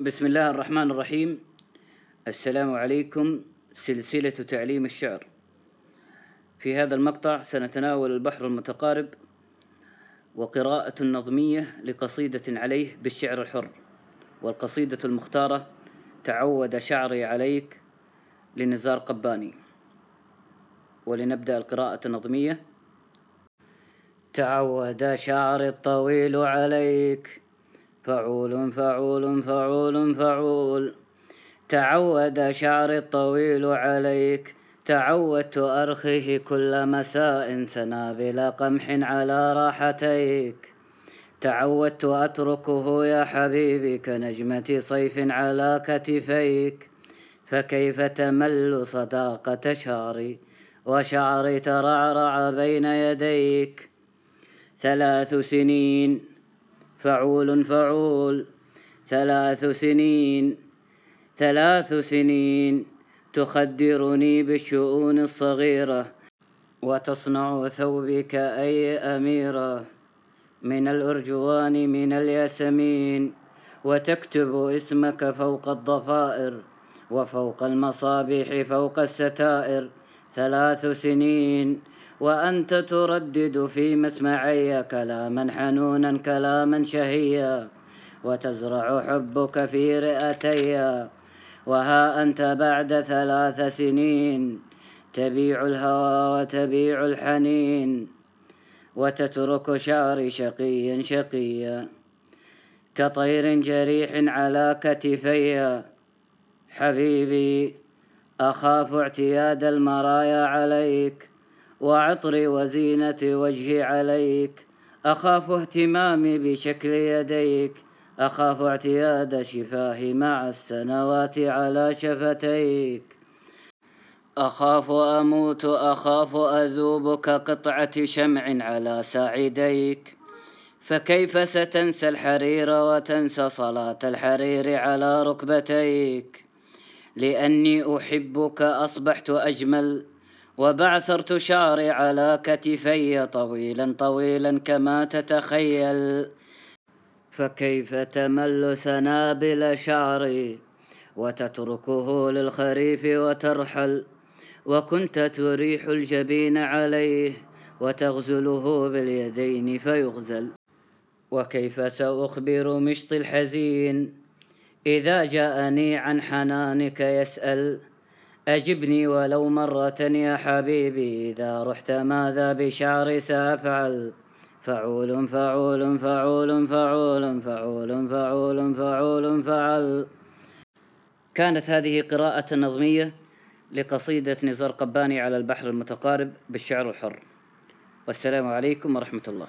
بسم الله الرحمن الرحيم السلام عليكم سلسلة تعليم الشعر في هذا المقطع سنتناول البحر المتقارب وقراءة نظمية لقصيدة عليه بالشعر الحر والقصيدة المختارة تعود شعري عليك لنزار قباني ولنبدأ القراءة النظمية تعود شعري الطويل عليك فعول فعول فعول فعول. تعود شعري الطويل عليك. تعودت أرخيه كل مساء سنابل قمح على راحتيك. تعودت أتركه يا حبيبي كنجمة صيف على كتفيك. فكيف تمل صداقة شعري وشعري ترعرع بين يديك؟ ثلاث سنين فعول فعول. ثلاث سنين ثلاث سنين تخدرني بالشؤون الصغيرة وتصنع ثوبك أي أميرة. من الأرجوان من الياسمين وتكتب اسمك فوق الضفائر وفوق المصابيح فوق الستائر. ثلاث سنين وأنت تردد في مسمعي كلاما حنونا كلاما شهيا. وتزرع حبك في رئتي. وها أنت بعد ثلاث سنين. تبيع الهوى وتبيع الحنين. وتترك شعري شقيا شقيا. كطير جريح على كتفي. حبيبي أخاف اعتياد المرايا عليك. وعطري وزينة وجهي عليك. أخاف اهتمامي بشكل يديك. أخاف اعتياد شفاه مع السنوات على شفتيك. أخاف أموت أخاف أذوب كقطعة شمع على ساعديك فكيف ستنسى الحرير وتنسى صلاة الحرير على ركبتيك؟ لأني أحبك أصبحت أجمل وبعثرت شعري على كتفي طويلا طويلا كما تتخيل. فكيف تمل سنابل شعري وتتركه للخريف وترحل؟ وكنت تريح الجبين عليه وتغزله باليدين فيغزل. وكيف سأخبر مشط الحزين؟ إذا جاءني عن حنانك يسأل. أجبني ولو مرة يا حبيبي إذا رحت ماذا بشعري سأفعل؟ فعول فعول فعول فعول فعول فعول فعول فعل. كانت هذه قراءة نظمية لقصيدة نزار قباني على البحر المتقارب بالشعر الحر. والسلام عليكم ورحمة الله.